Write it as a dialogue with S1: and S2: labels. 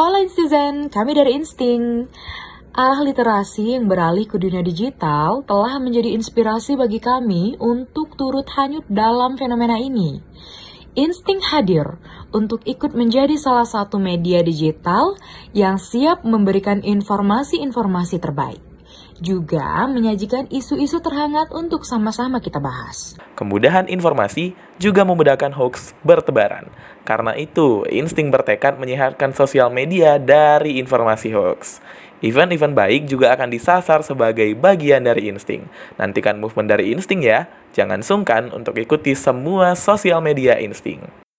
S1: Hola Instizen, kami dari Insting. Arah literasi yang beralih ke dunia digital telah menjadi inspirasi bagi kami untuk turut hanyut dalam fenomena ini. Insting hadir untuk ikut menjadi salah satu media digital yang siap memberikan informasi-informasi terbaik. Juga menyajikan isu-isu terhangat untuk sama-sama kita bahas.
S2: Kemudahan informasi juga memudahkan hoax bertebaran. Karena itu, Insting bertekad menyehatkan sosial media dari informasi hoax. Event-event baik juga akan disasar sebagai bagian dari Insting. Nantikan movement dari Insting ya. Jangan sungkan untuk ikuti semua sosial media Insting.